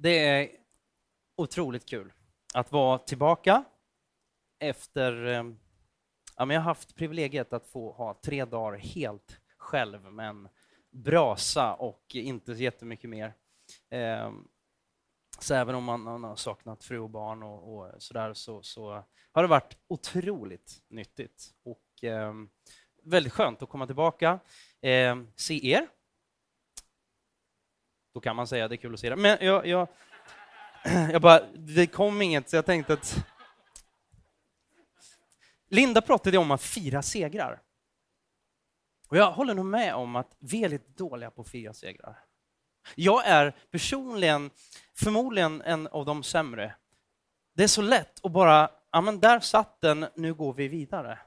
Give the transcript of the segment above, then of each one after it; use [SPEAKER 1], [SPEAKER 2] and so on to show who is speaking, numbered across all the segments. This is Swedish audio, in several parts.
[SPEAKER 1] Det är otroligt kul att vara tillbaka efter... Eh, ja, men jag har haft privilegiet att få ha tre dagar helt själv med en brasa och inte så jättemycket mer. Eh, så även om man, har saknat fru och barn och, och sådär så, så har det varit otroligt nyttigt och eh, väldigt skönt att komma tillbaka, se er. Då kan man säga att det är kul att se det. Men jag, jag, jag bara, det kom inget så jag tänkte att Linda pratade om att fira segrar. Och jag håller nog med om att vi är lite dåliga på att fira segrar. Jag är personligen förmodligen en av de sämre. Det är så lätt att bara, ja men där satt den, nu går vi vidare.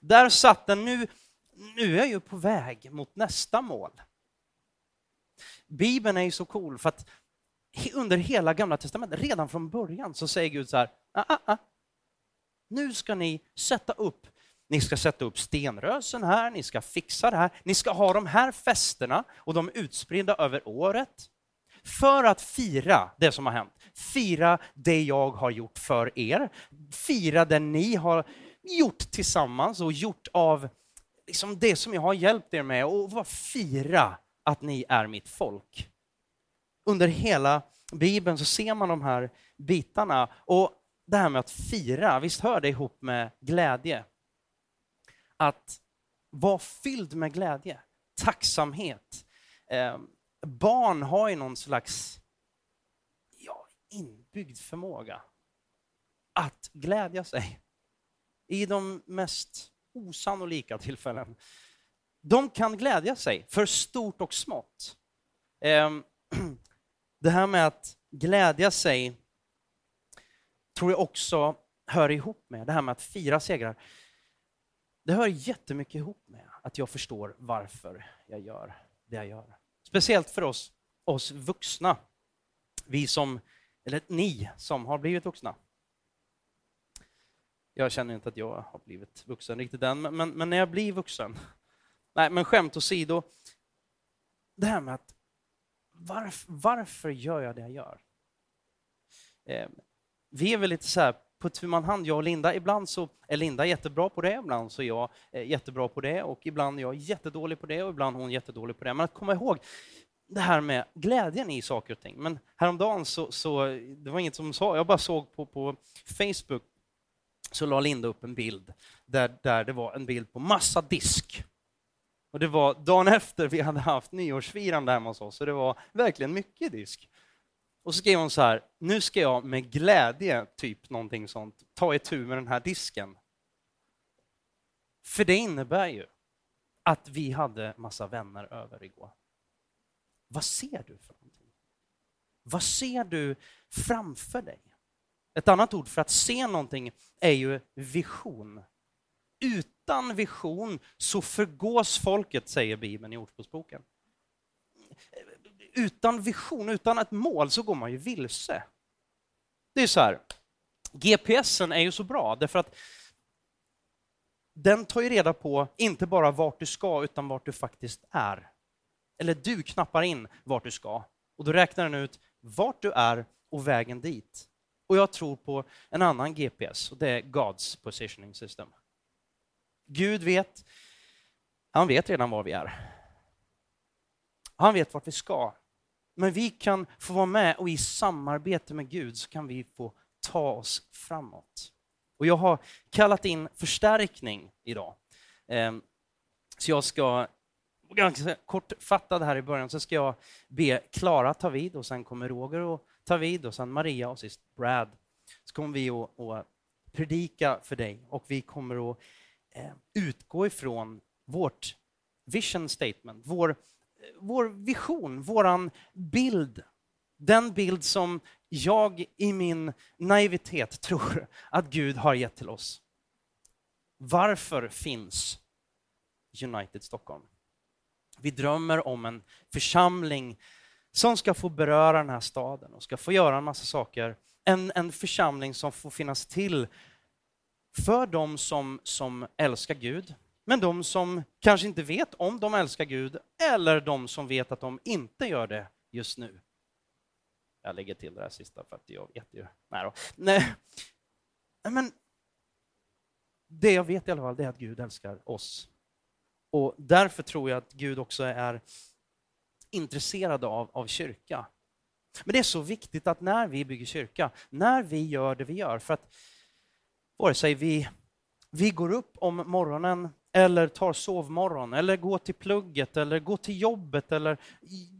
[SPEAKER 1] Där satt den, nu, nu är jag ju på väg mot nästa mål. Bibeln är ju så cool för att under hela gamla testamentet, redan från början, så säger Gud så här, ah, ah, ah. nu ska ni sätta upp ni ska sätta upp stenrösen här, ni ska fixa det här, ni ska ha de här festerna och de är utspridda över året. För att fira det som har hänt, fira det jag har gjort för er, fira det ni har gjort tillsammans och gjort av liksom det som jag har hjälpt er med och bara fira att ni är mitt folk. Under hela Bibeln så ser man de här bitarna och det här med att fira, visst hör det ihop med glädje? att vara fylld med glädje, tacksamhet. Eh, barn har ju någon slags ja, inbyggd förmåga att glädja sig i de mest osannolika tillfällen. De kan glädja sig för stort och smått. Ehm, det här med att glädja sig tror jag också hör ihop med det här med att fira segrar. Det hör jättemycket ihop med att jag förstår varför jag gör det jag gör. Speciellt för oss, oss vuxna. Vi som, eller ni som har blivit vuxna. Jag känner inte att jag har blivit vuxen riktigt än, men, men när jag blir vuxen. Nej, men skämt åsido. Det här med att varf, varför gör jag det jag gör? Eh, vi är väl lite så här på tu man hand, jag och Linda. Ibland så är Linda jättebra på det, ibland så är jag eh, jättebra på det och ibland är jag jättedålig på det och ibland är hon jättedålig på det. Men att komma ihåg det här med glädjen i saker och ting. Men häromdagen så, så det var inget som sa, jag bara såg på, på Facebook så la Linda upp en bild där, där det var en bild på massa disk. Och det var dagen efter vi hade haft nyårsfirande hemma hos oss, så det var verkligen mycket disk. Och så skrev hon så här, nu ska jag med glädje, typ någonting sånt, ta itu med den här disken. För det innebär ju att vi hade massa vänner över igår. Vad ser du för någonting? Vad ser du framför dig? Ett annat ord för att se någonting är ju vision. Utan vision så förgås folket, säger Bibeln i Ordspråksboken utan vision, utan ett mål, så går man ju vilse. Det är så här, GPSen är ju så bra därför att den tar ju reda på inte bara vart du ska, utan vart du faktiskt är. Eller du knappar in vart du ska och då räknar den ut vart du är och vägen dit. Och jag tror på en annan GPS och det är God's positioning system. Gud vet, han vet redan var vi är. Han vet vart vi ska. Men vi kan få vara med och i samarbete med Gud så kan vi få ta oss framåt. Och jag har kallat in förstärkning idag. Ehm, så jag ska, ganska kortfattad här i början, så ska jag be Klara ta vid och sen kommer Roger och ta vid och sen Maria och sist Brad. Så kommer vi att predika för dig och vi kommer att Eh, utgå ifrån vårt vision statement, vår eh, vår vision, våran bild. Den bild som jag i min naivitet tror att Gud har gett till oss. Varför finns United Stockholm? Vi drömmer om en församling som ska få beröra den här staden och ska få göra en massa saker. En, en församling som får finnas till för de som, som älskar Gud, men de som kanske inte vet om de älskar Gud eller de som vet att de inte gör det just nu. Jag lägger till det här sista för att jag vet ju. Nej, då. Nej. Men det jag vet i alla fall är att Gud älskar oss. Och därför tror jag att Gud också är intresserad av, av kyrka. Men det är så viktigt att när vi bygger kyrka, när vi gör det vi gör, för att vare sig vi, vi går upp om morgonen eller tar sovmorgon, eller går till plugget, eller går till jobbet, eller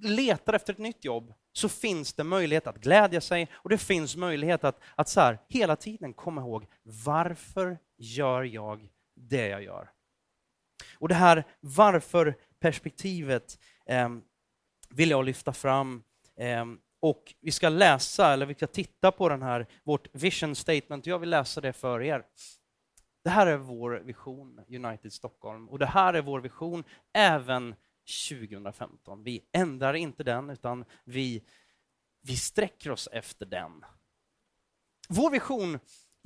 [SPEAKER 1] letar efter ett nytt jobb, så finns det möjlighet att glädja sig och det finns möjlighet att, att så här, hela tiden komma ihåg varför gör jag det jag gör? Och det här varför-perspektivet eh, vill jag lyfta fram. Eh, och vi ska läsa, eller vi ska titta på den här, vårt vision statement. Jag vill läsa det för er. Det här är vår vision, United Stockholm, och det här är vår vision även 2015. Vi ändrar inte den, utan vi, vi sträcker oss efter den. Vår vision,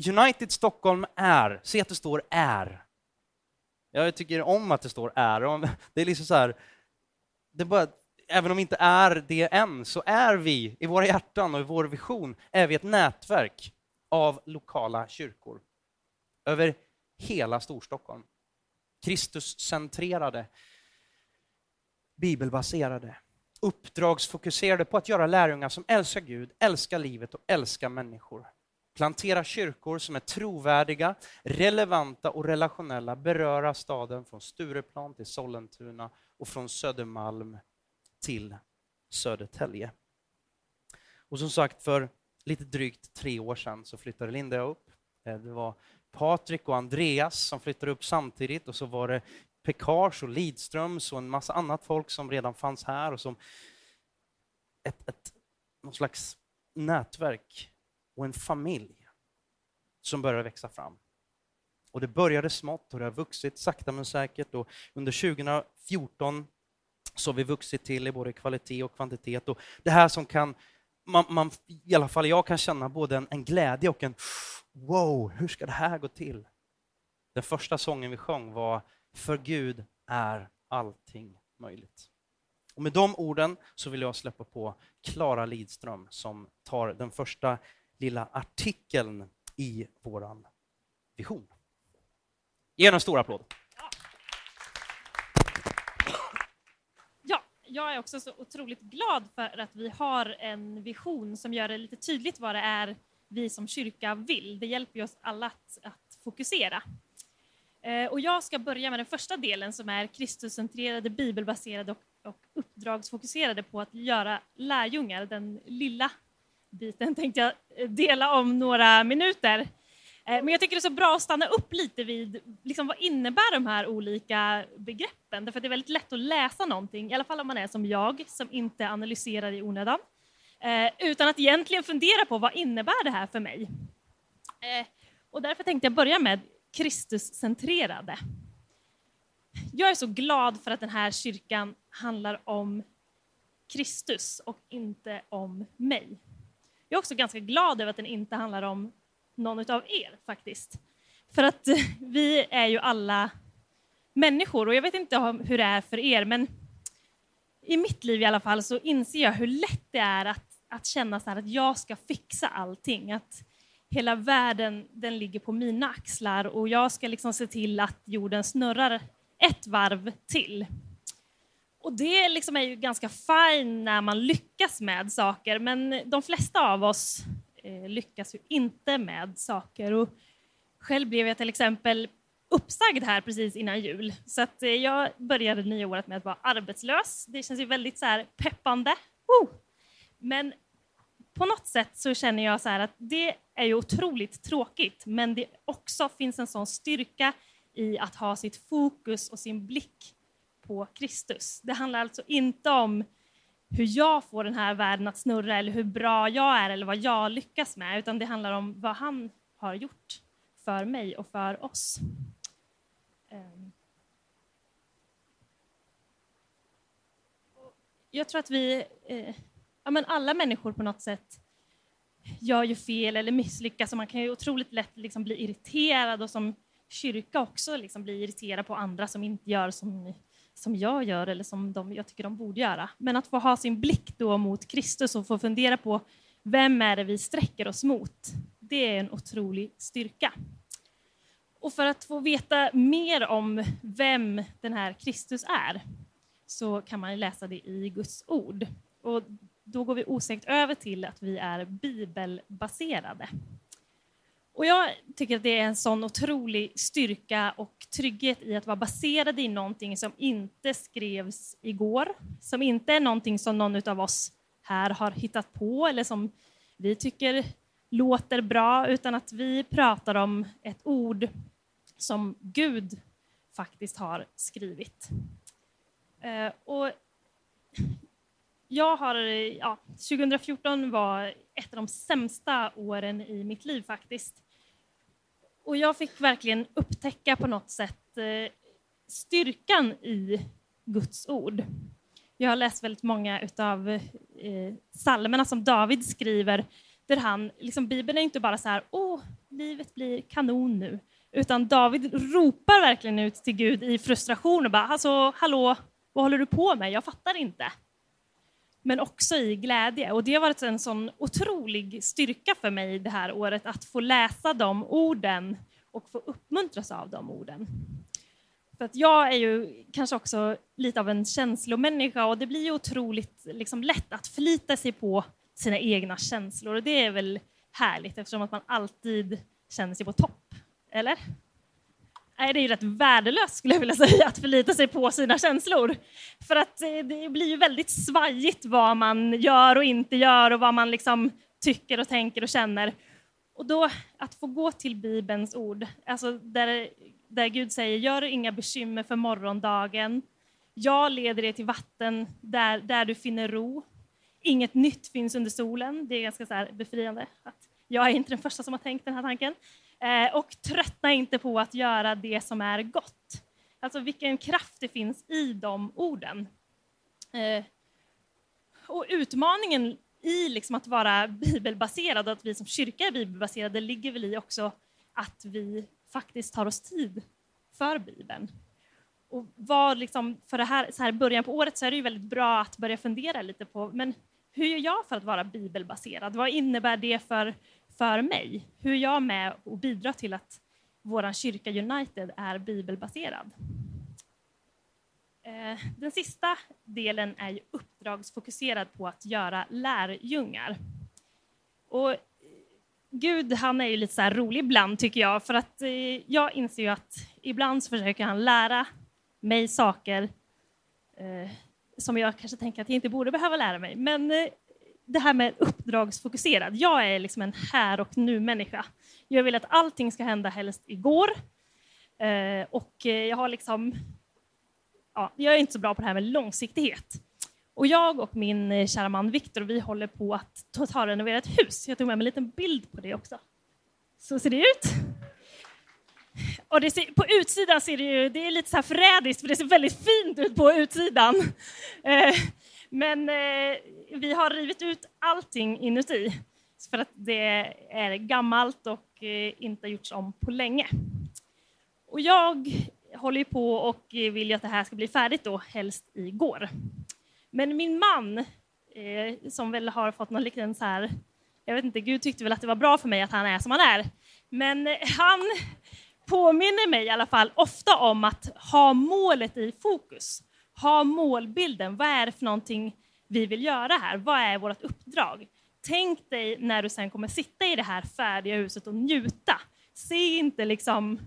[SPEAKER 1] United Stockholm, är, se att det står är. Jag tycker om att det står är. Det är liksom så här, det bara, även om vi inte är det än, så är vi i våra hjärtan och i vår vision, är vi ett nätverk av lokala kyrkor över hela Storstockholm. Kristuscentrerade, bibelbaserade, uppdragsfokuserade på att göra lärjungar som älskar Gud, älskar livet och älskar människor. Plantera kyrkor som är trovärdiga, relevanta och relationella, beröra staden från Stureplan till Sollentuna och från Södermalm till Södertälje. Och som sagt, för lite drygt tre år sedan så flyttade Linda upp. Eh, det var Patrik och Andreas som flyttade upp samtidigt och så var det Pekars och Lidströms och en massa annat folk som redan fanns här och som ett, ett någon slags nätverk och en familj som började växa fram. Och det började smått och det har vuxit sakta men säkert och under 2014 så har vi vuxit till i både kvalitet och kvantitet. Och det här som kan, man, man, i alla fall jag kan känna både en, en glädje och en wow, hur ska det här gå till? Den första sången vi sjöng var För Gud är allting möjligt. Och med de orden så vill jag släppa på Klara Lidström som tar den första lilla artikeln i våran vision. Ge en stor applåd.
[SPEAKER 2] Ja, jag är också så otroligt glad för att vi har en vision som gör det lite tydligt vad det är vi som kyrka vill. Det hjälper oss alla att, att fokusera. Eh, och jag ska börja med den första delen som är Kristuscentrerade, bibelbaserade och, och uppdragsfokuserade på att göra lärjungar. Den lilla biten tänkte jag dela om några minuter. Eh, men jag tycker det är så bra att stanna upp lite vid liksom, vad innebär de här olika begreppen? Därför att det är väldigt lätt att läsa någonting, i alla fall om man är som jag, som inte analyserar i onödan. Eh, utan att egentligen fundera på vad innebär det här för mig? Eh, och därför tänkte jag börja med Kristuscentrerade. Jag är så glad för att den här kyrkan handlar om Kristus och inte om mig. Jag är också ganska glad över att den inte handlar om någon av er faktiskt. För att eh, vi är ju alla människor och jag vet inte hur det är för er men i mitt liv i alla fall så inser jag hur lätt det är att att känna så att jag ska fixa allting. Att hela världen den ligger på mina axlar och jag ska liksom se till att jorden snurrar ett varv till. Och det liksom är ju ganska fint när man lyckas med saker, men de flesta av oss Eh, lyckas ju inte med saker. Och själv blev jag till exempel uppsagd här precis innan jul, så att eh, jag började nya året med att vara arbetslös. Det känns ju väldigt så här peppande. Oh! Men på något sätt så känner jag så här att det är ju otroligt tråkigt, men det också finns en sån styrka i att ha sitt fokus och sin blick på Kristus. Det handlar alltså inte om hur jag får den här världen att snurra eller hur bra jag är eller vad jag lyckas med, utan det handlar om vad han har gjort för mig och för oss. Ehm. Jag tror att vi eh, ja, men alla människor på något sätt gör ju fel eller misslyckas och man kan ju otroligt lätt liksom bli irriterad och som kyrka också liksom bli irriterad på andra som inte gör som som jag gör eller som de, jag tycker de borde göra. Men att få ha sin blick då mot Kristus och få fundera på vem är det vi sträcker oss mot, det är en otrolig styrka. Och för att få veta mer om vem den här Kristus är så kan man läsa det i Guds ord. Och då går vi osökt över till att vi är bibelbaserade. Och jag tycker att det är en sån otrolig styrka och trygghet i att vara baserad i någonting som inte skrevs igår, som inte är någonting som någon av oss här har hittat på eller som vi tycker låter bra, utan att vi pratar om ett ord som Gud faktiskt har skrivit. Eh, och jag har, ja, 2014 var ett av de sämsta åren i mitt liv faktiskt. Och jag fick verkligen upptäcka på något sätt eh, styrkan i Guds ord. Jag har läst väldigt många av eh, psalmerna som David skriver, där han, liksom, Bibeln är inte bara så här, åh, livet blir kanon nu, utan David ropar verkligen ut till Gud i frustration och bara, alltså, hallå, vad håller du på med? Jag fattar inte. Men också i glädje. Och det har varit en sån otrolig styrka för mig det här året att få läsa de orden och få uppmuntras av de orden. För att jag är ju kanske också lite av en känslomänniska och det blir ju otroligt liksom, lätt att förlita sig på sina egna känslor och det är väl härligt eftersom att man alltid känner sig på topp. Eller? Nej, det är ju rätt värdelöst skulle jag vilja säga, att förlita sig på sina känslor. För att eh, det blir ju väldigt svajigt vad man gör och inte gör och vad man liksom tycker och tänker och känner. Och då att få gå till Bibelns ord, alltså där, där Gud säger gör inga bekymmer för morgondagen. Jag leder er till vatten där, där du finner ro. Inget nytt finns under solen. Det är ganska så befriande. Att jag är inte den första som har tänkt den här tanken. Eh, och tröttna inte på att göra det som är gott. Alltså vilken kraft det finns i de orden. Eh, och utmaningen i liksom att vara bibelbaserad och att vi som kyrka är bibelbaserade ligger väl i också att vi faktiskt tar oss tid för Bibeln. Och vad liksom, för det här, så här början på året så är det ju väldigt bra att börja fundera lite på men hur gör jag för att vara bibelbaserad? Vad innebär det för för mig. Hur är jag med och bidrar till att vår kyrka United är bibelbaserad? Eh, den sista delen är uppdragsfokuserad på att göra lärjungar. Och eh, Gud han är ju lite så rolig ibland tycker jag, för att eh, jag inser ju att ibland så försöker han lära mig saker eh, som jag kanske tänker att jag inte borde behöva lära mig. Men det här med uppdragsfokuserad. Jag är liksom en här och nu-människa. Jag vill att allting ska hända helst igår. Eh, och eh, jag har liksom... Ja, jag är inte så bra på det här med långsiktighet. Och jag och min eh, kära man Viktor, vi håller på att totalrenovera ett hus. Jag tog med mig en liten bild på det också. Så ser det ut. Och det ser, på utsidan ser det ju, det är lite så här förrädiskt, för det ser väldigt fint ut på utsidan. Eh, men eh, vi har rivit ut allting inuti för att det är gammalt och eh, inte gjorts om på länge. Och jag håller på och vill ju att det här ska bli färdigt då, helst igår. Men min man, eh, som väl har fått någon liten så här, jag vet inte, Gud tyckte väl att det var bra för mig att han är som han är. Men eh, han påminner mig i alla fall ofta om att ha målet i fokus ha målbilden. Vad är det för någonting vi vill göra här? Vad är vårt uppdrag? Tänk dig när du sen kommer sitta i det här färdiga huset och njuta. Se inte liksom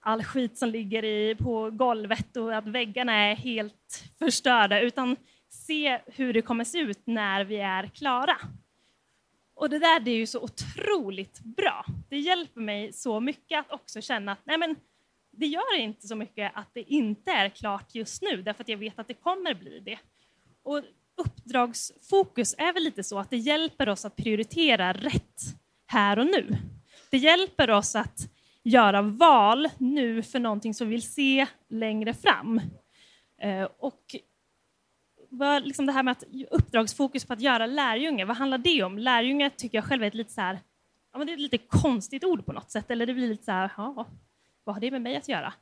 [SPEAKER 2] all skit som ligger i, på golvet och att väggarna är helt förstörda, utan se hur det kommer se ut när vi är klara. Och det där det är ju så otroligt bra. Det hjälper mig så mycket att också känna att nej men, det gör inte så mycket att det inte är klart just nu, därför att jag vet att det kommer bli det. Och uppdragsfokus är väl lite så att det hjälper oss att prioritera rätt här och nu. Det hjälper oss att göra val nu för någonting som vi vill se längre fram. Eh, och vad, liksom det här med att uppdragsfokus på att göra lärjunge, vad handlar det om? Lärjunge tycker jag själv är ett lite, så här, ja, men det är ett lite konstigt ord på något sätt, eller det blir lite så här, ja, vad har det med mig att göra?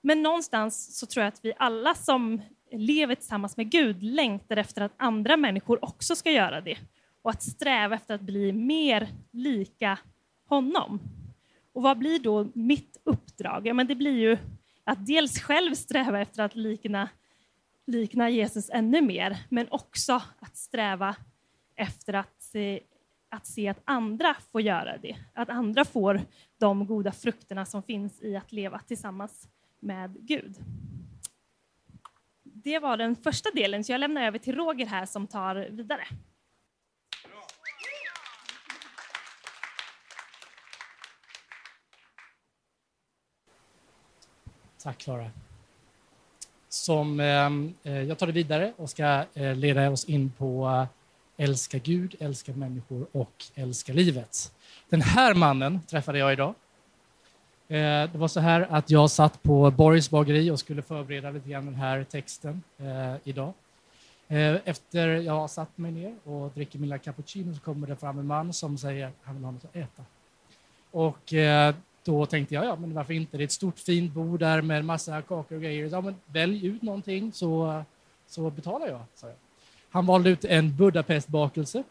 [SPEAKER 2] Men någonstans så tror jag att vi alla som lever tillsammans med Gud längtar efter att andra människor också ska göra det och att sträva efter att bli mer lika honom. Och vad blir då mitt uppdrag? Ja, men det blir ju att dels själv sträva efter att likna, likna Jesus ännu mer, men också att sträva efter att se, att se att andra får göra det. Att andra får de goda frukterna som finns i att leva tillsammans med Gud. Det var den första delen, så jag lämnar över till Roger här som tar vidare.
[SPEAKER 3] Tack Klara. Som eh, eh jag tar det vidare och ska eh, leda oss in på eh, älska Gud, älska människor och älska livet. Den här mannen träffade jag idag. Eh, det var så här att jag satt på Borgs bageri och skulle förbereda lite grann den här texten eh, idag. Eh, efter jag har satt mig ner och dricker min cappuccino så kommer det fram en man som säger att han vill ha något att äta. Och då tänkte jag, ja men varför inte? Det är ett stort fint bord där med massa kakor och grejer. Ja, men välj ut någonting så, så betalar jag, sa jag. Han valde ut en Budapestbakelse.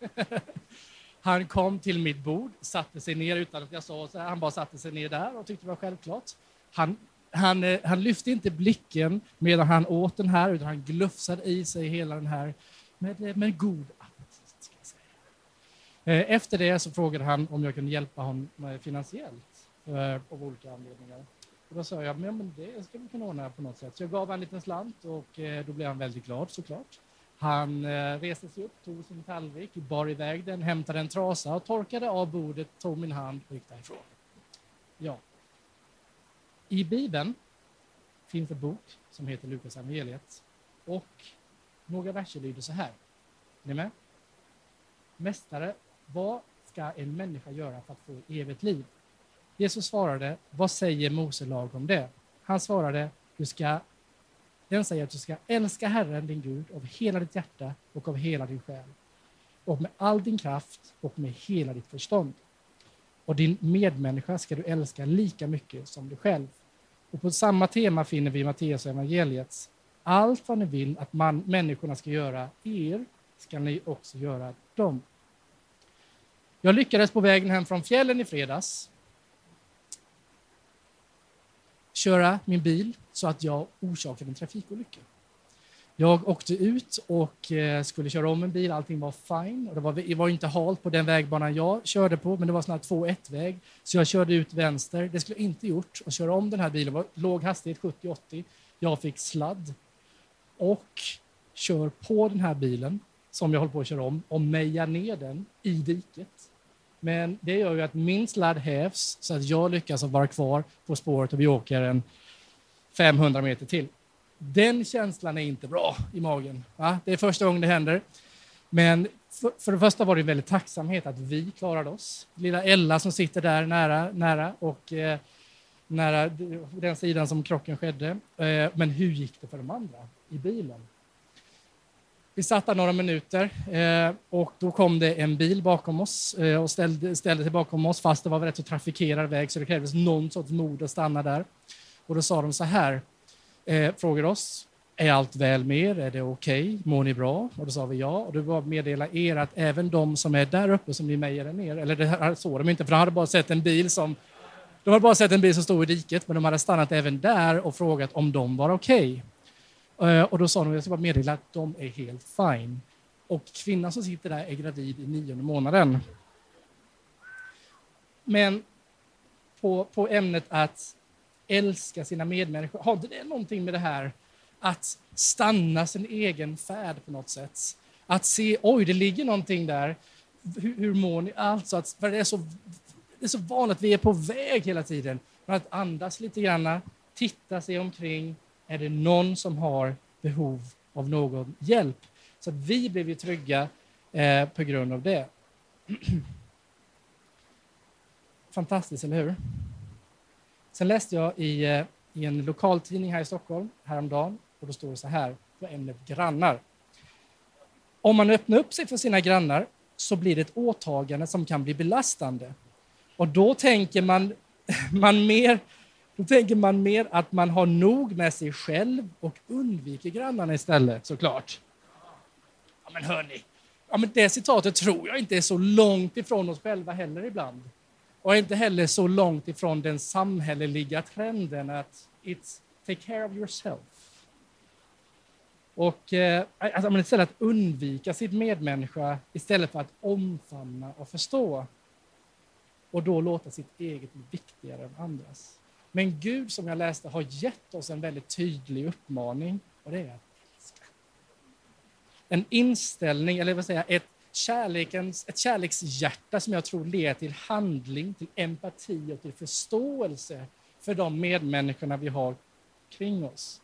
[SPEAKER 3] Han kom till mitt bord, satte sig ner utan att jag sa så här. Han bara satte sig ner där och tyckte det var självklart. Han, han, eh, han lyfte inte blicken medan han åt den här, utan han glufsade i sig hela den här med, eh, med god aptit. Eh, efter det så frågade han om jag kunde hjälpa honom finansiellt av olika anledningar. Och då sa jag, men det ska vi kunna ordna på något sätt. Så jag gav honom en liten slant och eh, då blev han väldigt glad såklart. Han eh, reste sig upp, tog sin tallrik, bar iväg den, hämtade en trasa och torkade av bordet, tog min hand och gick därifrån. Ja. I Bibeln finns en bok som heter Lukas evangeliet och några verser lyder så här. Är ni med? Mästare, vad ska en människa göra för att få evigt liv? Jesus svarade, vad säger Mose lag om det? Han svarade, du ska den säger att du ska älska Herren, din Gud, av hela ditt hjärta och av hela din själ och med all din kraft och med hela ditt förstånd. Och din medmänniska ska du älska lika mycket som dig själv. Och på samma tema finner vi i Matteus evangeliets allt vad ni vill att man, människorna ska göra er ska ni också göra dem. Jag lyckades på vägen hem från fjällen i fredags köra min bil så att jag orsakade en trafikolycka. Jag åkte ut och eh, skulle köra om en bil, allting var fine. Och det, var, det var inte halt på den vägbanan jag körde på, men det var sån 2-1-väg. Så jag körde ut vänster. Det skulle jag inte gjort att köra om den här bilen. Det var låg hastighet, 70-80. Jag fick sladd och kör på den här bilen som jag håller på att köra om och mejar ner den i diket. Men det gör ju att min sladd hävs så att jag lyckas vara kvar på spåret och vi åker en 500 meter till. Den känslan är inte bra i magen. Va? Det är första gången det händer. Men för, för det första var det en väldigt tacksamhet att vi klarade oss. Lilla Ella som sitter där nära, nära och eh, nära den sidan som krocken skedde. Eh, men hur gick det för de andra i bilen? Vi satt där några minuter eh, och då kom det en bil bakom oss eh, och ställde, ställde sig bakom oss fast det var rätt så trafikerad väg så det krävdes någon sorts mod att stanna där. Och då sa de så här, eh, frågade oss, är allt väl med er? Är det okej? Okay? Mår ni bra? Och då sa vi ja. Och då var meddela er att även de som är där uppe som ni mejade ner, eller det här såg de inte, för de hade bara sett en bil som de hade bara sett en bil som stod i diket, men de hade stannat även där och frågat om de var okej. Okay. Eh, och då sa de, jag ska bara meddela att de är helt fine. Och kvinnan som sitter där är gravid i nionde månaden. Men på, på ämnet att älska sina medmänniskor. Har inte det någonting med det här att stanna sin egen färd på något sätt? Att se, oj, det ligger någonting där. Hur, hur mår ni? Alltså, att, för det, är så, det är så vanligt, vi är på väg hela tiden. Men att andas lite grann, titta sig omkring. Är det någon som har behov av någon hjälp? Så att vi blev ju trygga eh, på grund av det. Fantastiskt, eller hur? Sen läste jag i, eh, i en lokaltidning här i Stockholm häromdagen och då står det så här på ämnet grannar. Om man öppnar upp sig för sina grannar så blir det ett åtagande som kan bli belastande. Och då tänker man, man mer då tänker man mer att man har nog med sig själv och undviker grannarna istället, såklart. Ja, men hörni, ja, men det citatet tror jag inte är så långt ifrån oss själva heller ibland. Och inte heller så långt ifrån den samhälleliga trenden att it's take care of yourself. Och eh, alltså, istället att undvika sitt medmänniska istället för att omfamna och förstå. Och då låta sitt eget bli viktigare än andras. Men Gud, som jag läste, har gett oss en väldigt tydlig uppmaning och det är att älska. En inställning, eller vad säger ett, kärlekens, ett kärlekshjärta som jag tror leder till handling, till empati och till förståelse för de medmänniskorna vi har kring oss.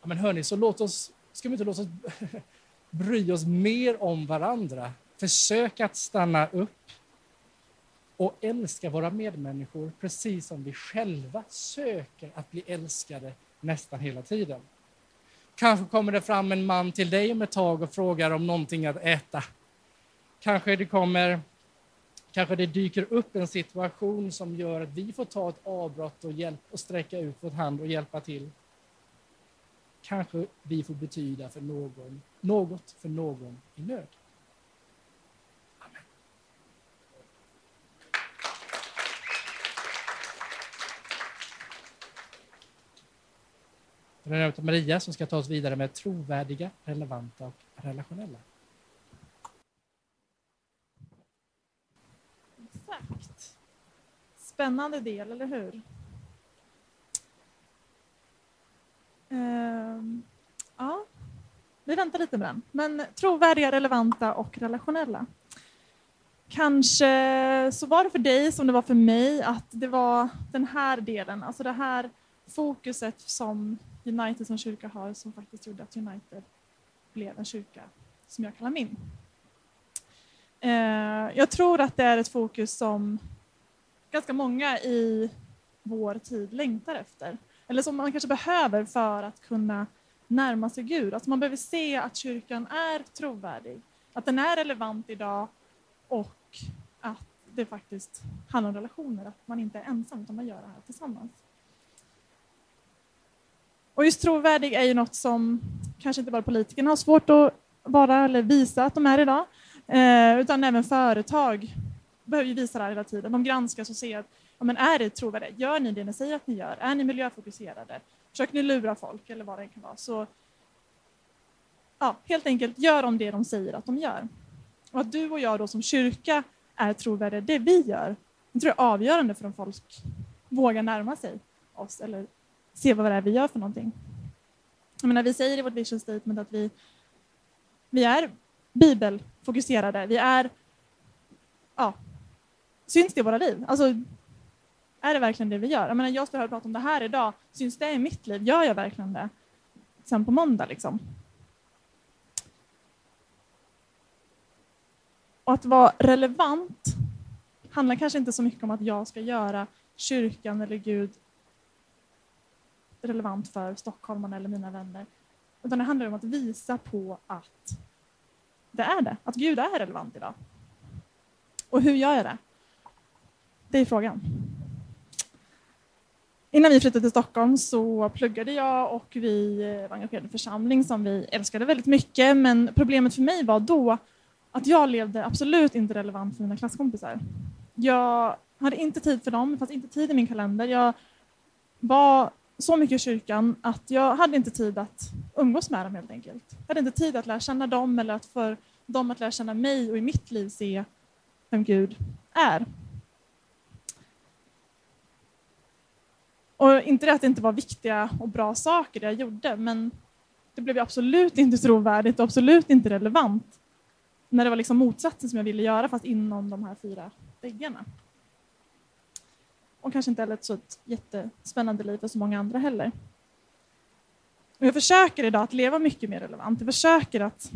[SPEAKER 3] Ja, men hörni, så låt oss, ska vi inte låta oss bry oss mer om varandra? Försök att stanna upp och älska våra medmänniskor precis som vi själva söker att bli älskade nästan hela tiden. Kanske kommer det fram en man till dig om ett tag och frågar om någonting att äta. Kanske det kommer Kanske det dyker upp en situation som gör att vi får ta ett avbrott och, hjälp, och sträcka ut vår hand och hjälpa till. Kanske vi får betyda för någon, något för någon i nöd. Det är Maria som ska ta oss vidare med trovärdiga, relevanta och relationella.
[SPEAKER 4] Exakt. Spännande del, eller hur? Ehm, ja, vi väntar lite med den. Men trovärdiga, relevanta och relationella. Kanske så var det för dig som det var för mig att det var den här delen, alltså det här fokuset som United som kyrka har som faktiskt gjorde att United blev en kyrka som jag kallar min. Eh, jag tror att det är ett fokus som ganska många i vår tid längtar efter. Eller som man kanske behöver för att kunna närma sig Gud. Alltså man behöver se att kyrkan är trovärdig, att den är relevant idag och att det faktiskt handlar om relationer, att man inte är ensam utan man gör det här tillsammans. Och just trovärdig är ju något som kanske inte bara politikerna har svårt att vara eller visa att de är idag, Eh, utan även företag behöver ju visa det här hela tiden. De granskas och ser, ja, men är det trovärdigt? Gör ni det ni säger att ni gör? Är ni miljöfokuserade? Försöker ni lura folk eller vad det kan vara? Så, ja, helt enkelt, gör de det de säger att de gör. Och att du och jag då som kyrka är trovärdiga, det vi gör, det tror jag är avgörande för om folk vågar närma sig oss eller se vad det är vi gör för någonting. Jag menar, vi säger i vårt vision statement att vi, vi är bibelfokuserade. Vi är, ja, syns det i våra liv? Alltså, är det verkligen det vi gör? Jag, menar, jag står här och pratar om det här idag. Syns det i mitt liv? Gör jag verkligen det? Sen på måndag liksom. Och att vara relevant handlar kanske inte så mycket om att jag ska göra kyrkan eller Gud relevant för stockholmarna eller mina vänner. Utan det handlar om att visa på att det är det, att Gud är relevant idag. Och hur gör jag det? Det är frågan. Innan vi flyttade till Stockholm så pluggade jag och vi var engagerade i en församling som vi älskade väldigt mycket. Men problemet för mig var då att jag levde absolut inte relevant för mina klasskompisar. Jag hade inte tid för dem, det fanns inte tid i min kalender. Jag var så mycket i kyrkan att jag hade inte tid att umgås med dem helt enkelt. Jag hade inte tid att lära känna dem eller att för dem att lära känna mig och i mitt liv se vem Gud är. Och inte det att det inte var viktiga och bra saker det jag gjorde, men det blev absolut inte trovärdigt och absolut inte relevant när det var liksom motsatsen som jag ville göra fast inom de här fyra väggarna och kanske inte heller ett så jättespännande liv för så många andra heller. Och jag försöker idag att leva mycket mer relevant. Jag försöker att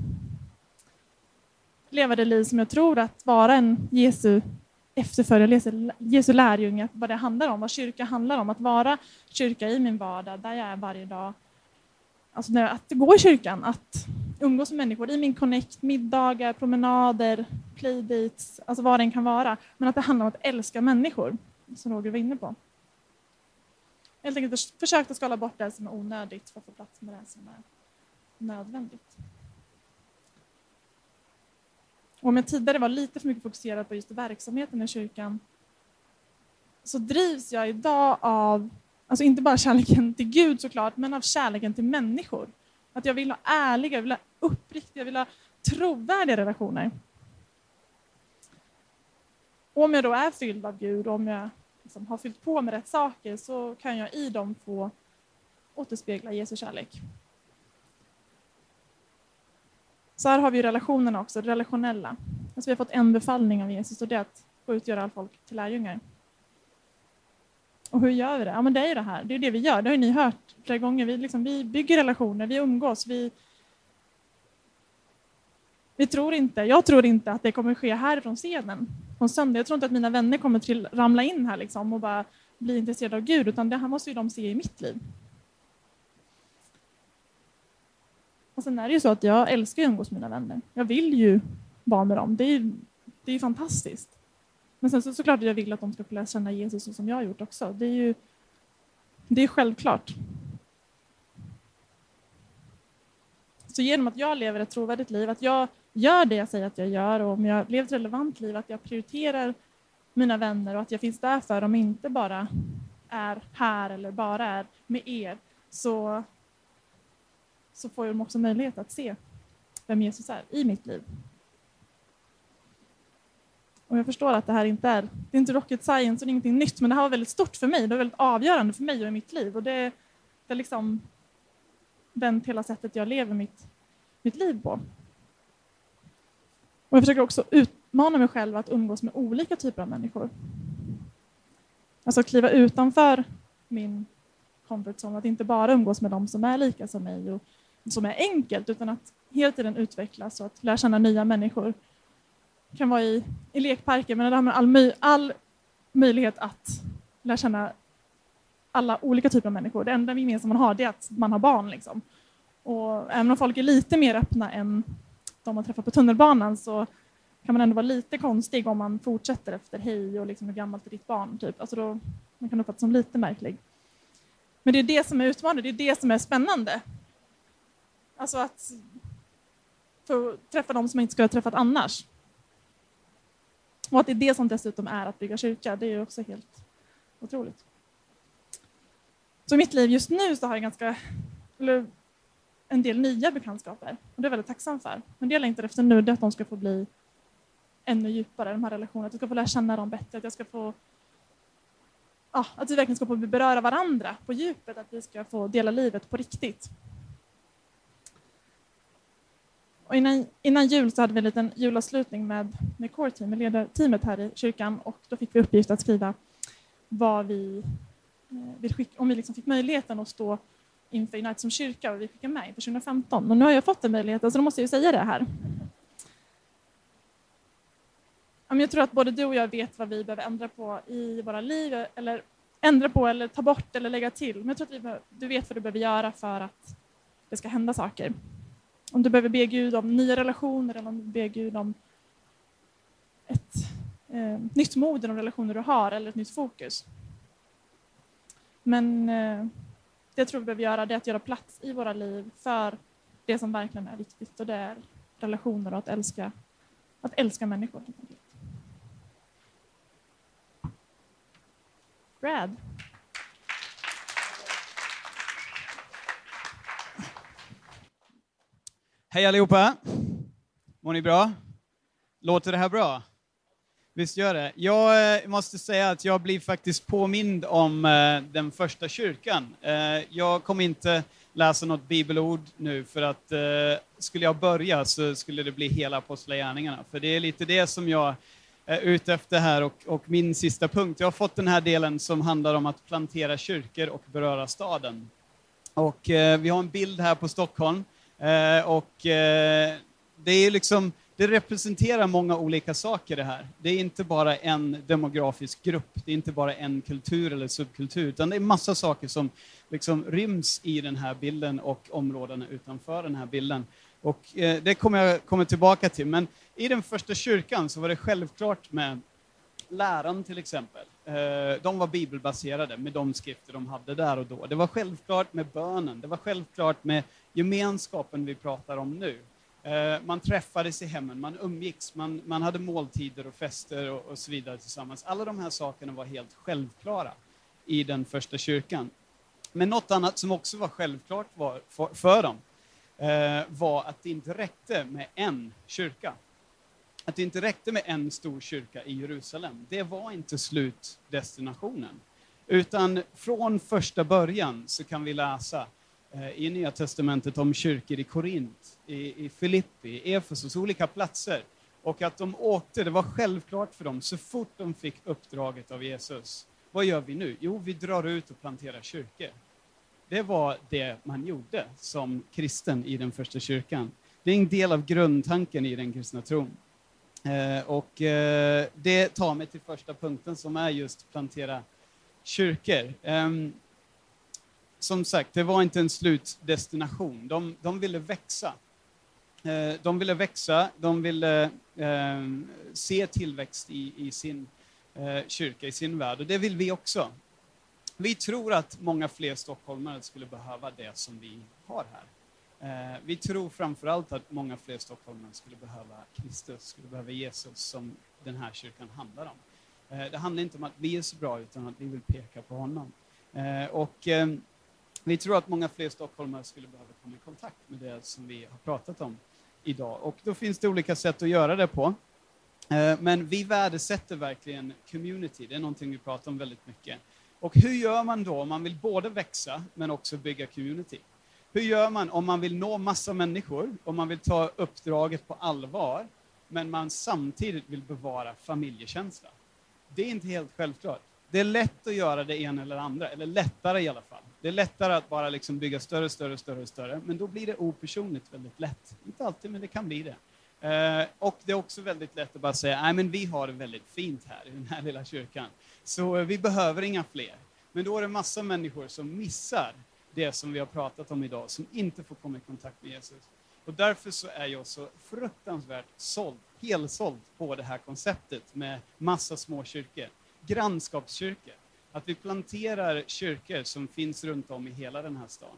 [SPEAKER 4] leva det liv som jag tror att vara en Jesu efterföljare, Jesu lärjunge, vad det handlar om, vad kyrka handlar om. Att vara kyrka i min vardag, där jag är varje dag. Alltså att gå i kyrkan, att umgås med människor i min connect, middagar, promenader, playdates, alltså vad det än kan vara. Men att det handlar om att älska människor som Roger var inne på. helt enkelt försökt att skala bort det som är onödigt för att få plats med det som är nödvändigt. Och om jag tidigare var lite för mycket fokuserad på just verksamheten i kyrkan så drivs jag idag av, alltså inte bara kärleken till Gud såklart, men av kärleken till människor. Att jag vill ha ärliga, jag vill ha uppriktiga, jag vill ha trovärdiga relationer. Och om jag då är fylld av Gud, om jag liksom har fyllt på med rätt saker, så kan jag i dem få återspegla Jesu kärlek. Så här har vi relationerna också, det relationella. Alltså vi har fått en befallning av Jesus och det är att gå ut och göra all folk till lärjungar. Och hur gör vi det? Ja, men det är ju det här. Det är det vi gör. Det har ju ni hört flera gånger. Vi, liksom, vi bygger relationer, vi umgås, vi, vi tror inte, jag tror inte att det kommer ske härifrån scenen på söndag. Jag tror inte att mina vänner kommer till ramla in här liksom och bara bli intresserade av Gud, utan det här måste ju de se i mitt liv. Och sen är det ju så att jag älskar att umgås med mina vänner. Jag vill ju vara med dem. Det är, det är fantastiskt. Men sen så såklart jag vill att de ska få lära känna Jesus så som jag har gjort också. Det är ju det är självklart. Så genom att jag lever ett trovärdigt liv, att jag gör det jag säger att jag gör och om jag lever ett relevant liv, att jag prioriterar mina vänner och att jag finns där för dem, inte bara är här eller bara är med er, så, så får de också möjlighet att se vem Jesus är i mitt liv. Och jag förstår att det här inte är, det är inte rocket science och det är ingenting nytt, men det här var väldigt stort för mig. Det var väldigt avgörande för mig och i mitt liv. Och det, det har liksom vänt hela sättet jag lever mitt, mitt liv på. Och jag försöker också utmana mig själv att umgås med olika typer av människor. Alltså kliva utanför min comfort zone, att inte bara umgås med dem som är lika som mig och som är enkelt, utan att hela tiden utvecklas och att lära känna nya människor kan vara i, i lekparker, men det har man all, möj, all möjlighet att lära känna alla olika typer av människor. Det enda gemensamma man har det är att man har barn. Liksom. Och även om folk är lite mer öppna än de man träffar på tunnelbanan så kan man ändå vara lite konstig om man fortsätter efter hej och liksom hur gammalt är ditt barn? Typ. Alltså då, man kan uppfattas som lite märklig. Men det är det som är utmanande, det är det som är spännande. Alltså att få träffa dem som man inte skulle ha träffat annars. Och att det är det som dessutom är att bygga kyrka, det är ju också helt otroligt. Så i mitt liv just nu så har jag ganska, eller en del nya bekantskaper och det är jag väldigt tacksam för. Men det jag längtar efter nu är att de ska få bli ännu djupare, de här relationerna. Att jag ska få lära känna dem bättre, att jag ska få ja, att vi verkligen ska få beröra varandra på djupet, att vi ska få dela livet på riktigt. Och innan, innan jul så hade vi en liten julavslutning med, med Core Team, med ledarteamet här i kyrkan och då fick vi uppgift att skriva vad vi eh, vill skicka, om vi liksom fick möjligheten att stå inför United som kyrka och vi fick med inför 2015. Och nu har jag fått den möjligheten så alltså då måste jag ju säga det här. Jag tror att både du och jag vet vad vi behöver ändra på i våra liv, eller ändra på eller ta bort eller lägga till. Men jag tror att vi behöver, du vet vad du behöver göra för att det ska hända saker. Om du behöver be Gud om nya relationer eller om du ber Gud om ett eh, nytt mod i de relationer du har eller ett nytt fokus. Men eh, jag tror vi behöver göra det är att göra plats i våra liv för det som verkligen är viktigt och det är relationer och att älska, att älska människor. Brad.
[SPEAKER 5] Hej allihopa! Mår ni bra? Låter det här bra? Visst gör det. Jag eh, måste säga att jag blir faktiskt påmind om eh, den första kyrkan. Eh, jag kommer inte läsa något bibelord nu för att skulle jag börja så skulle det bli hela apostlagärningarna. För det är lite det som jag är ute efter här och, och min sista punkt. Jag har fått den här delen som handlar om att plantera kyrkor och beröra staden. Och vi har en bild här på Stockholm och det är liksom det representerar många olika saker det här. Det är inte bara en demografisk grupp, det är inte bara en kultur eller subkultur, utan det är massa saker som liksom ryms i den här bilden och områdena utanför den här bilden. Och eh, det kommer jag komma tillbaka till, men i den första kyrkan så var det självklart med läran till exempel. Eh, de var bibelbaserade med de skrifter de hade där och då. Det var självklart med bönen, det var självklart med gemenskapen vi pratar om nu. Eh, man träffades i hemmen, man umgicks, man, man hade måltider och fester och, och så vidare tillsammans. Alla de här sakerna var helt självklara i den första kyrkan. Men något annat som också var självklart var, för, för dem eh, var att det inte räckte med en kyrka. Att det inte räckte med en stor kyrka i Jerusalem. Det var inte slutdestinationen. Utan från första början så kan vi läsa Eh, i Nya Testamentet om kyrkor i Korint, i, i Filippi, i Efesos, olika platser. Och att de åkte, det var självklart för dem så fort de fick uppdraget av Jesus. Vad gör vi nu? Jo, vi drar ut och planterar kyrkor. Det var det man gjorde som kristen i den första kyrkan. Det är en del av grundtanken i den kristna tron. Eh, och eh, det tar mig till första punkten som är just plantera kyrkor. Eh, som sagt, det var inte en slutdestination. De, de ville växa. Eh, de ville växa, de ville eh, se tillväxt i, i sin eh, kyrka, i sin värld. Och det vill vi också. Vi tror att många fler stockholmare skulle behöva det som vi har här. Vi tror framförallt att många fler stockholmare skulle behöva Kristus, skulle behöva Jesus som den här kyrkan handlar om. Det handlar inte om att vi är så bra, utan att vi vill peka på honom. Och vi tror att många fler stockholmare skulle behöva komma i kontakt med det som vi har pratat om idag. Och då finns det olika sätt att göra det på. Eh, men vi värdesätter verkligen community, det är någonting vi pratar om väldigt mycket. Och hur gör man då om man vill både växa men också bygga community? Hur gör man om man vill nå massa människor, om man vill ta uppdraget på allvar, men man samtidigt vill bevara familjekänsla? Det är inte helt självklart. Det är lätt att göra det ena eller andra, eller lättare i alla fall. Det är lättare att bara liksom bygga större, större, större, större, men då blir det opersonligt väldigt lätt. Inte alltid, men det kan bli det. Eh, och det är också väldigt lätt att bara säga, nej men vi har det väldigt fint här i den här lilla kyrkan, så eh, vi behöver inga fler. Men då är det massa människor som missar det som vi har pratat om idag, som inte får komma i kontakt med Jesus. Och därför så är jag så fruktansvärt såld, helsåld på det här konceptet med massa små kyrkor. Grannskapskyrkor. Att vi planterar kyrkor som finns runt om i hela den här staden.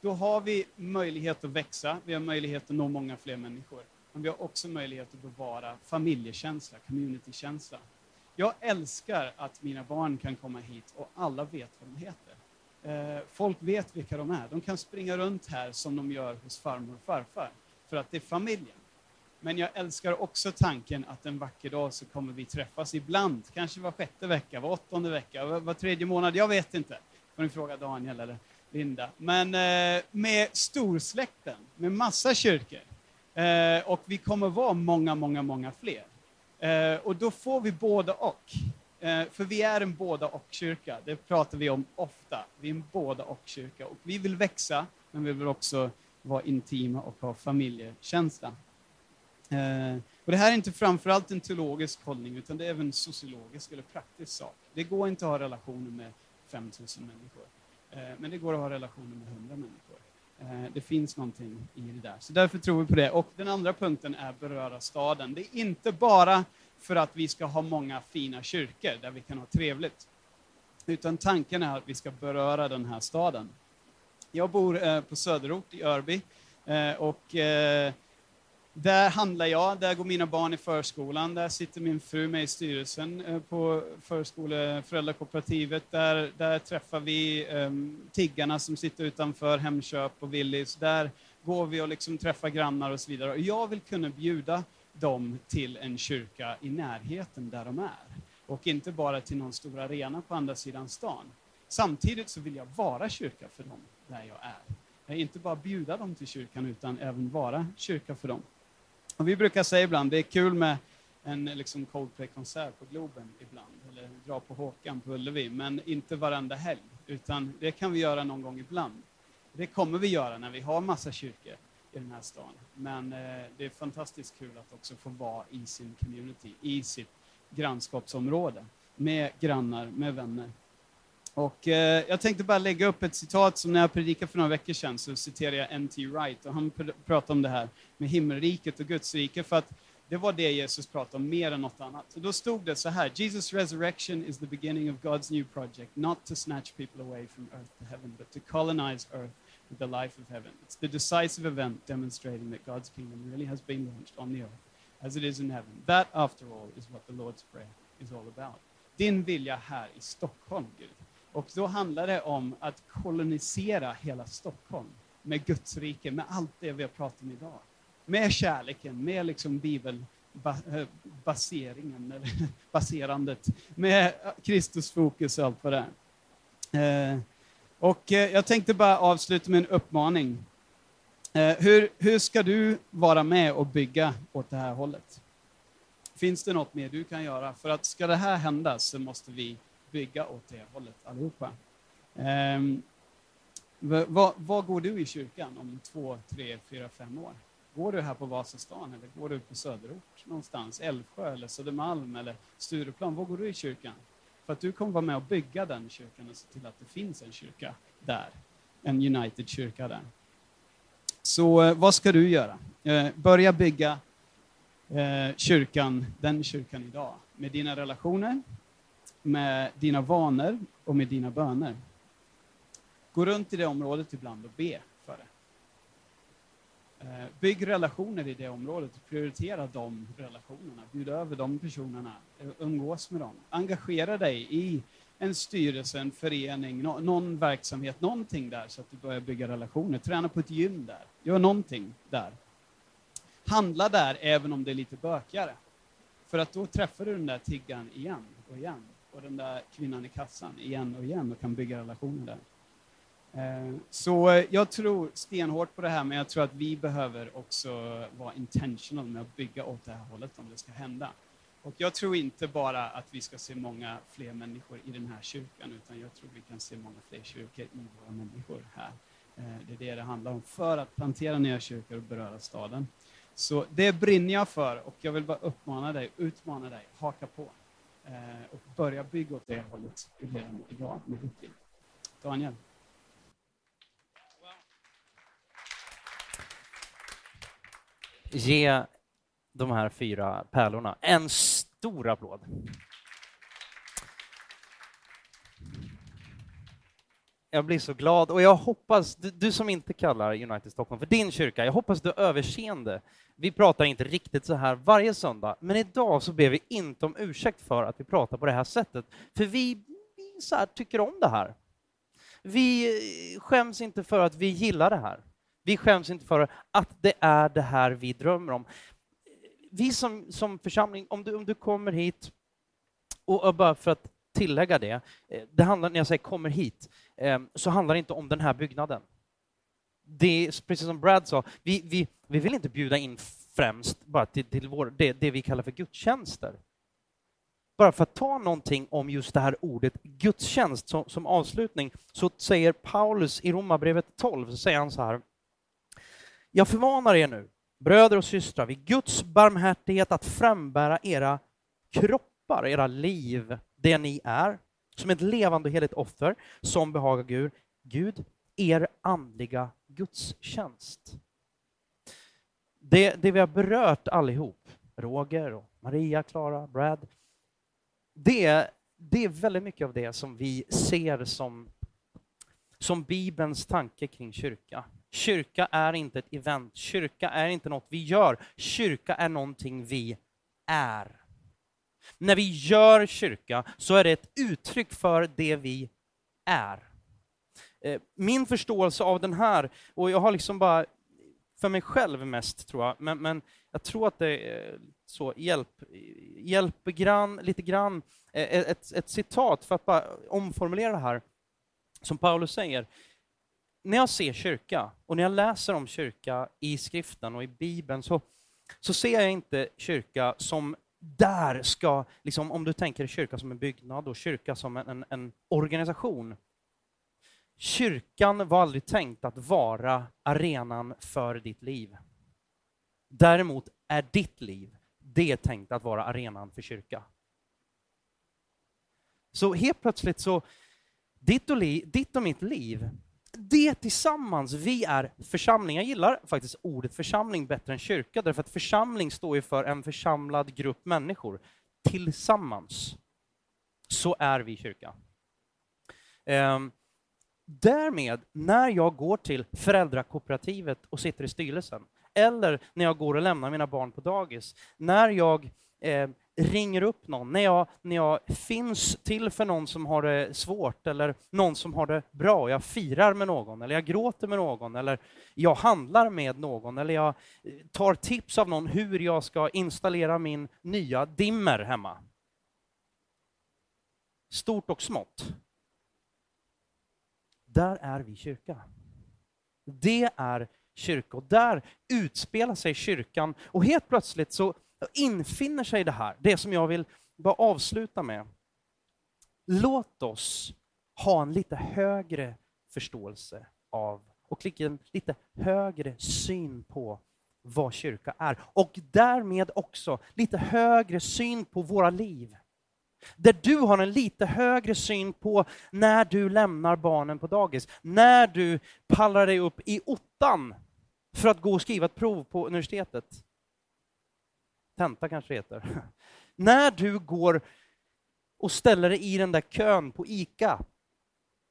[SPEAKER 5] Då har vi möjlighet att växa, vi har möjlighet att nå många fler människor. Men vi har också möjlighet att bevara familjekänsla, communitykänsla. Jag älskar att mina barn kan komma hit och alla vet vad de heter. Eh, folk vet vilka de är. De kan springa runt här som de gör hos farmor och farfar, för att det är familjen. Men jag älskar också tanken att en vacker dag så kommer vi träffas ibland, kanske var sjätte vecka, var åttonde vecka, var, var tredje månad, jag vet inte. får ni fråga Daniel eller Linda. Men eh, med storsläkten, med massa kyrkor. Eh, och vi kommer vara många, många, många fler. Eh, och då får vi både och. Eh, för vi är en båda och-kyrka, det pratar vi om ofta. Vi är en båda och-kyrka och vi vill växa, men vi vill också vara intima och ha familjekänsla. Eh, och det här är inte framförallt en teologisk hållning, utan det är även en sociologisk eller praktisk sak. Det går inte att ha relationer med 5000 människor, eh, men det går att ha relationer med 100 människor. Eh, det finns någonting i det där. Så därför tror vi på det. Och den andra punkten är beröra staden. Det är inte bara för att vi ska ha många fina kyrkor där vi kan ha trevligt. Utan tanken är att vi ska beröra den här staden. Jag bor eh, på söderort i Örby eh, och eh, där handlar jag, där går mina barn i förskolan, där sitter min fru med i styrelsen eh, på förskole föräldrakooperativet, där, där träffar vi um, tiggarna som sitter utanför Hemköp och Willys, där går vi och liksom träffar grannar och så vidare. Och jag vill kunna bjuda dem till en kyrka i närheten där de är. Och inte bara till någon stor arena på andra sidan stan. Samtidigt så vill jag vara kyrka för dem där jag är. Jag inte bara bjuda dem till kyrkan utan även vara kyrka för dem. Och vi brukar säga ibland, det är kul med en liksom Coldplay-konsert på Globen ibland, eller dra på Håkan på Ullevi, men inte varenda helg, utan det kan vi göra någon gång ibland. Det kommer vi göra när vi har massa kyrkor i den här stan. Men eh, det är fantastiskt kul att också få vara i sin community, i sitt grannskapsområde, med grannar, med vänner. Och eh, jag tänkte bara lägga upp ett citat som när jag predikade för några veckor sedan så citerade jag N.T. Wright och han pr pratade om det här med himmelriket och Guds rike, för att Det var det Jesus pratade om mer än något annat. Och då stod det så här, Jesus resurrection is the beginning of God's new project, not to snatch people away from earth to heaven, but to colonize earth with the life of heaven. It's the decisive event demonstrating that God's kingdom really has been launched on the earth as it is in heaven. That, after all, is what the Lord's Prayer is all about. Din vilja här i Stockholm, Gud. Och då handlar det om att kolonisera hela Stockholm med Guds rike, med allt det vi har pratat om idag. Med kärleken, med liksom bibelbaseringen, eller baserandet, med Kristusfokus och allt vad det är. Eh, och eh, jag tänkte bara avsluta med en uppmaning. Eh, hur, hur ska du vara med och bygga åt det här hållet? Finns det något mer du kan göra? För att ska det här hända så måste vi bygga åt det hållet allihopa. Um, vad, vad går du i kyrkan om två, tre, fyra, fem år? Går du här på Vasastan eller går du på söderort någonstans? Älvsjö eller Södermalm eller Stureplan? Var går du i kyrkan? För att du kommer vara med och bygga den kyrkan och se till att det finns en kyrka där. En United-kyrka där. Så eh, vad ska du göra? Eh, börja bygga eh, kyrkan, den kyrkan idag, med dina relationer, med dina vanor och med dina böner. Gå runt i det området ibland och be för det. Eh, bygg relationer i det området och prioritera de relationerna. Bjud över de personerna, eh, umgås med dem. Engagera dig i en styrelse, en förening, någon verksamhet, någonting där så att du börjar bygga relationer. Träna på ett gym där. Gör någonting där. Handla där även om det är lite bökigare. För att då träffar du den där tiggaren igen och igen och den där kvinnan i kassan igen och igen och kan bygga relationer där. Eh, så eh, jag tror stenhårt på det här, men jag tror att vi behöver också vara intentional med att bygga åt det här hållet om det ska hända. Och jag tror inte bara att vi ska se många fler människor i den här kyrkan, utan jag tror vi kan se många fler kyrkor i våra människor här. Eh, det är det det handlar om, för att plantera nya kyrkor och beröra staden. Så det brinner jag för och jag vill bara uppmana dig, utmana dig, haka på Eh, och börja bygga åt det hållet redan idag med ditt liv. Daniel?
[SPEAKER 1] ge de här fyra pärlorna en stor applåd. Jag blir så glad och jag hoppas, du, du, som inte kallar United Stockholm för din kyrka, jag hoppas du har överseende. Vi pratar inte riktigt så här varje söndag, men idag så ber vi inte om ursäkt för att vi pratar på det här sättet, för vi, vi så här, tycker om det här. Vi skäms inte för att vi gillar det här. Vi skäms inte för att det är det här vi drömmer om. Vi som, som församling, om du, om du kommer hit, och, bara för att tillägga det, eh, det handlar, när jag säger kommer hit, Ehm, så handlar det inte om den här byggnaden. Det är, precis som Brad sa, vi, vi, vi vill inte bjuda in främst bara till, till vår, det, det vi kallar för gudstjänster. Bara för att ta någonting om just det här ordet gudstjänst som, som avslutning, så säger Paulus i Romarbrevet 12, så säger han så här, jag förmanar er nu, bröder och systrar, vid Guds barmhärtighet att frambära era kroppar, era liv, det ni är, som ett levande och heligt offer som behagar Gud, Gud er andliga gudstjänst. Det, det vi har berört allihop, Roger, och Maria, Klara, Brad, det, det är väldigt mycket av det som vi ser som, som Bibelns tanke kring kyrka. Kyrka är inte ett event, kyrka är inte något vi gör, kyrka är någonting vi är. När vi gör kyrka så är det ett uttryck för det vi är. Eh, min förståelse av den här, och jag har liksom bara för mig själv mest tror jag, men, men jag tror att det är så hjälp, hjälp grann, lite grann, eh, ett, ett citat för att bara omformulera det här, som Paulus säger när jag ser kyrka och när jag läser om kyrka i skriften och i Bibeln så, så ser jag inte kyrka som där ska, liksom, om du tänker kyrka som en byggnad och kyrka som en, en, en organisation. Kyrkan var aldrig tänkt att vara arenan för ditt liv. Däremot är ditt liv, det är tänkt att vara arenan för kyrka. Så helt plötsligt så, ditt och, li, ditt och mitt liv det tillsammans, vi är församling. Jag gillar faktiskt ordet församling bättre än kyrka, därför att församling står ju för en församlad grupp människor. Tillsammans så är vi kyrka. Ehm, därmed, när jag går till föräldrakooperativet och sitter i styrelsen, eller när jag går och lämnar mina barn på dagis, när jag eh, ringer upp någon, när jag, när jag finns till för någon som har det svårt eller någon som har det bra, jag firar med någon, eller jag gråter med någon, eller jag handlar med någon, eller jag tar tips av någon hur jag ska installera min nya dimmer hemma. Stort och smått. Där är vi kyrka. Det är kyrka och där utspelar sig kyrkan och helt plötsligt så infinner sig det här, det som jag vill bara avsluta med. Låt oss ha en lite högre förståelse av och en lite högre syn på vad kyrka är och därmed också lite högre syn på våra liv. Där du har en lite högre syn på när du lämnar barnen på dagis, när du pallar dig upp i ottan för att gå och skriva ett prov på universitetet. Tenta kanske det heter. När du går och ställer dig i den där kön på ICA.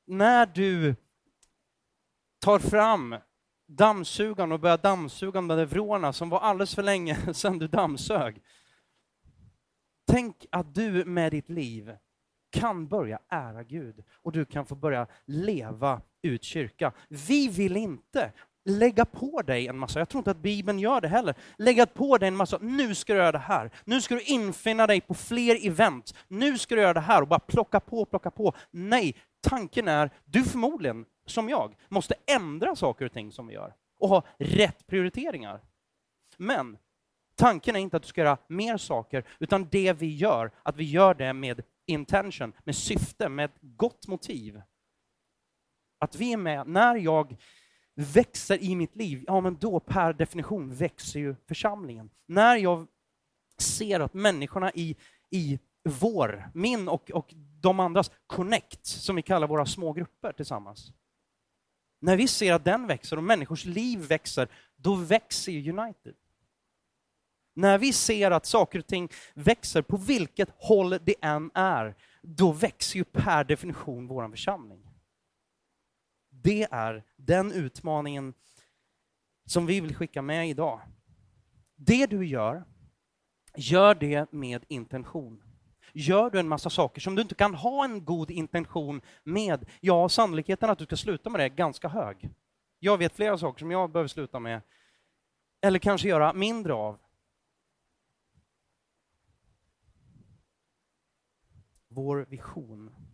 [SPEAKER 1] När du tar fram dammsugaren och börjar dammsuga de där vrårna som var alldeles för länge sedan du dammsög. Tänk att du med ditt liv kan börja ära Gud och du kan få börja leva ut kyrka. Vi vill inte lägga på dig en massa, jag tror inte att Bibeln gör det heller, lägga på dig en massa, nu ska du göra det här, nu ska du infinna dig på fler event, nu ska du göra det här och bara plocka på, plocka på. Nej, tanken är, du förmodligen, som jag, måste ändra saker och ting som vi gör och ha rätt prioriteringar. Men tanken är inte att du ska göra mer saker, utan det vi gör, att vi gör det med intention, med syfte, med ett gott motiv. Att vi är med, när jag växer i mitt liv, ja men då per definition växer ju församlingen. När jag ser att människorna i, i vår, min och, och de andras connect, som vi kallar våra små grupper tillsammans. När vi ser att den växer och människors liv växer, då växer ju United. När vi ser att saker och ting växer, på vilket håll det än är, då växer ju per definition vår församling. Det är den utmaningen som vi vill skicka med idag. Det du gör, gör det med intention. Gör du en massa saker som du inte kan ha en god intention med, ja, sannolikheten att du ska sluta med det är ganska hög. Jag vet flera saker som jag behöver sluta med, eller kanske göra mindre av. Vår vision